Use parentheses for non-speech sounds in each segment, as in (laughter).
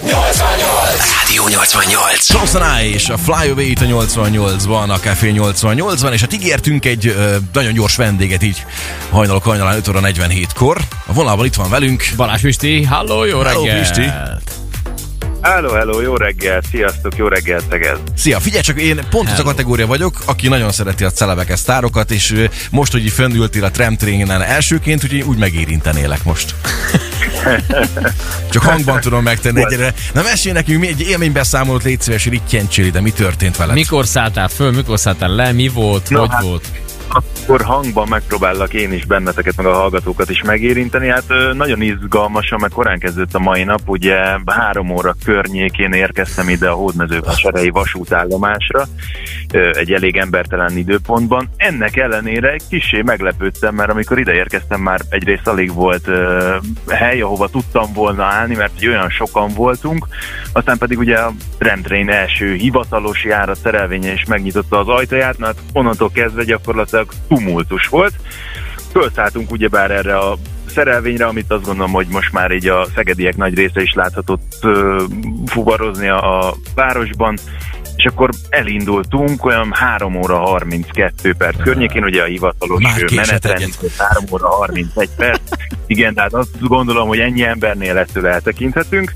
Rádió 88. Johnson Eye és a Fly Away itt a 88-ban, a Café 88-ban, és hát ígértünk egy ö, nagyon gyors vendéget így hajnalok hajnalán 5 óra 47-kor. A vonalban itt van velünk. Balázs Pisti, halló, jó Hello, reggelt! Pisti. Hello, hello, jó reggel, sziasztok, jó reggel, Szeged. Szia, figyelj csak, én pont az a Hello. kategória vagyok, aki nagyon szereti a celebeket, sztárokat, és most, hogy így fönnültél a tramtrainen elsőként, úgyhogy úgy megérintenélek most. (laughs) (laughs) Csak hangban tudom megtenni egyre. Na mesélj nekünk, mi egy élménybeszámolót légy szíves, rittyencsél ide, mi történt veled? Mikor szálltál föl, mikor szálltál le, mi volt, Na, hogy hát- volt? Akkor hangban megpróbállak én is benneteket, meg a hallgatókat is megérinteni. Hát nagyon izgalmasan, meg korán kezdődött a mai nap. Ugye három óra környékén érkeztem ide a Hódmezővásárhelyi vasútállomásra, egy elég embertelen időpontban. Ennek ellenére egy kicsi meglepődtem, mert amikor ide érkeztem, már egyrészt alig volt hely, ahova tudtam volna állni, mert olyan sokan voltunk. Aztán pedig ugye a Tramtrain első hivatalos járat szerelvénye is megnyitotta az ajtaját, mert onnantól kezdve gyakorlatilag tumultus volt. Fölszálltunk ugyebár erre a szerelvényre, amit azt gondolom, hogy most már így a szegediek nagy része is láthatott ö, fuvarozni a, a városban, és akkor elindultunk olyan 3 óra 32 perc környékén, ugye a hivatalos menetrend, egyet. 3 óra 31 perc. Igen, tehát azt gondolom, hogy ennyi embernél ettől eltekinthetünk.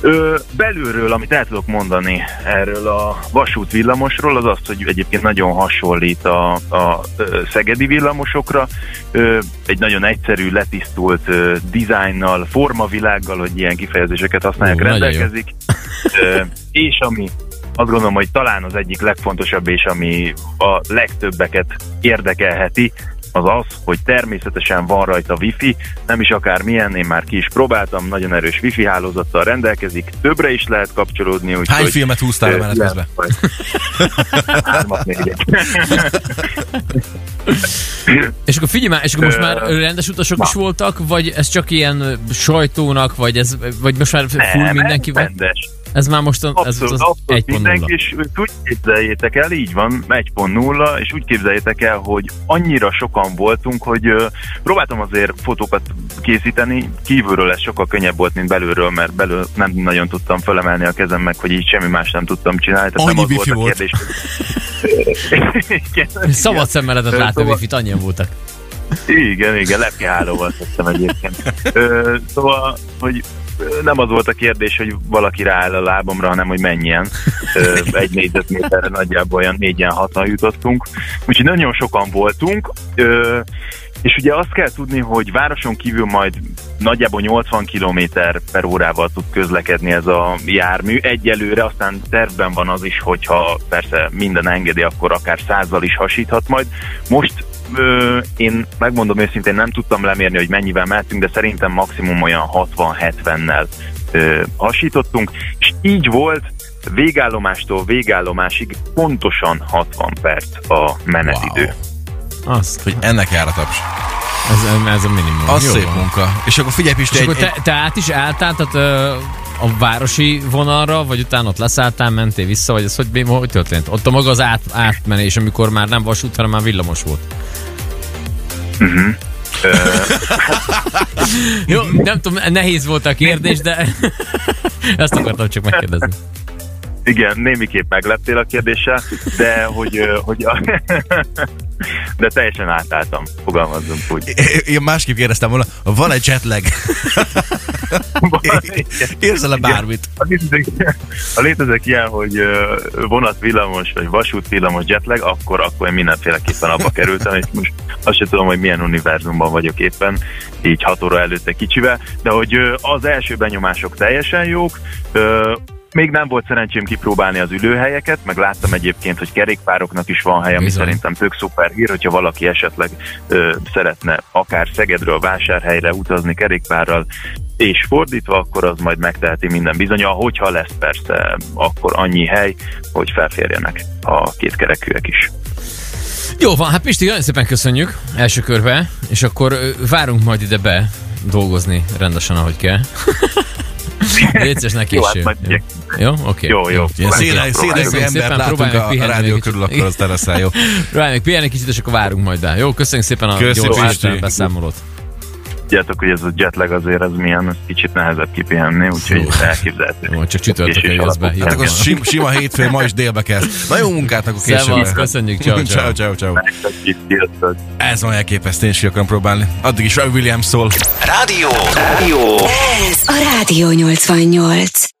Ö, belülről, amit el tudok mondani erről a vasút villamosról, az az, hogy egyébként nagyon hasonlít a, a szegedi villamosokra. Ö, egy nagyon egyszerű, letisztult ö, dizájnnal, formavilággal, hogy ilyen kifejezéseket használják, Ó, rendelkezik. Ö, és ami azt gondolom, hogy talán az egyik legfontosabb, és ami a legtöbbeket érdekelheti, az az, hogy természetesen van rajta wifi, nem is akármilyen, én már ki is próbáltam, nagyon erős wifi hálózattal rendelkezik, többre is lehet kapcsolódni, úgyhogy... Hány filmet húztál a menet közben? Hármat, négyet. (laughs) És akkor figyelj már, és akkor most már rendes utasok na. is voltak, vagy ez csak ilyen sajtónak, vagy ez, vagy most már full mindenki? rendes. Ez már most a- ez, Abszolút, az abszolút mindenki, 1.0. és úgy képzeljétek el, így van, 1.0, és úgy képzeljétek el, hogy annyira sokan voltunk, hogy próbáltam azért fotókat készíteni, kívülről ez sokkal könnyebb volt, mint belülről, mert belül nem nagyon tudtam felemelni a kezem meg, hogy így semmi más nem tudtam csinálni. Tehát Annyi nem az wifi a volt. kérdés, Igen, (laughs) Szabad szemmel lehetett látni szóval- wifi-t, annyian voltak. igen, igen, lepkehálóval tettem egyébként. Ö, szóval, hogy nem az volt a kérdés, hogy valaki rááll a lábamra, hanem hogy menjen. Ö, egy négyzetméterre nagyjából olyan négyen hatan jutottunk. Úgyhogy nagyon sokan voltunk. És ugye azt kell tudni, hogy városon kívül majd nagyjából 80 km per órával tud közlekedni ez a jármű. Egyelőre aztán tervben van az is, hogyha persze minden engedi, akkor akár százzal is hasíthat majd. Most ö, én megmondom őszintén, nem tudtam lemérni, hogy mennyivel mehetünk, de szerintem maximum olyan 60-70-nel ö, hasítottunk, és így volt végállomástól végállomásig pontosan 60 perc a menetidő. Wow. Azt, Hogy ennek jár a taps. ez, ez a minimum. Az Jó szép van. munka. És akkor figyelj Pisti, És egy, akkor egy, te, te át is álltál, tehát ö, a városi vonalra, vagy utána ott leszálltál, mentél vissza, vagy ez hogy, hogy történt? Ott a maga az át, átmenés, amikor már nem vasút, hanem már villamos volt. Ö, (laughs) Jó, nem tudom, nehéz volt a kérdés, de (laughs) ezt akartam csak megkérdezni. Igen, némiképp megleptél a kérdéssel, de hogy, hogy a, (laughs) de teljesen átálltam, fogalmazzunk úgy. én másképp kérdeztem volna, van egy jetlag? Érzel-e bármit? Ha létezik, létezik ilyen, hogy vonat villamos, vagy vasút villamos jetlag, akkor, akkor én mindenféleképpen abba kerültem, és most azt sem tudom, hogy milyen univerzumban vagyok éppen, így hat óra előtte kicsivel, de hogy az első benyomások teljesen jók, még nem volt szerencsém kipróbálni az ülőhelyeket, meg láttam egyébként, hogy kerékpároknak is van hely, ami Bizony. szerintem tök szuper hír, hogyha valaki esetleg ö, szeretne akár Szegedről vásárhelyre utazni kerékpárral, és fordítva, akkor az majd megteheti minden bizony, hogyha lesz persze akkor annyi hely, hogy felférjenek a kétkerekűek is. Jó van, hát Pisti, nagyon szépen köszönjük első körbe, és akkor várunk majd ide be dolgozni rendesen, ahogy kell. (laughs) (laughs) Légy szíves, ne Jó, hát késő. majd Jó, jó? oké. Jó, jó. Széles, széles Köszönjük embert szépen, látunk a, a rádió egy körül, kicsit. akkor az (laughs) te leszel jó. Próbálj meg pihenni kicsit, és akkor várunk majd be. Jó, köszönjük szépen a gyors beszámolót. Tudjátok, hogy ez a jetlag azért az milyen kicsit nehezebb kipihenni, úgyhogy elképzelhető. Jó, csak csütörtökön jössz be. Hát akkor sim, sima hétfő, ma is délbe kezd. Na jó munkát, akkor Szevasz, később. köszönjük, ciao, ciao. ciao, ciao, ciao. Ez van elképesztő, én is akarom próbálni. Addig is Robbie Williams szól. Rádió. Rádió. Ez a Rádió 88.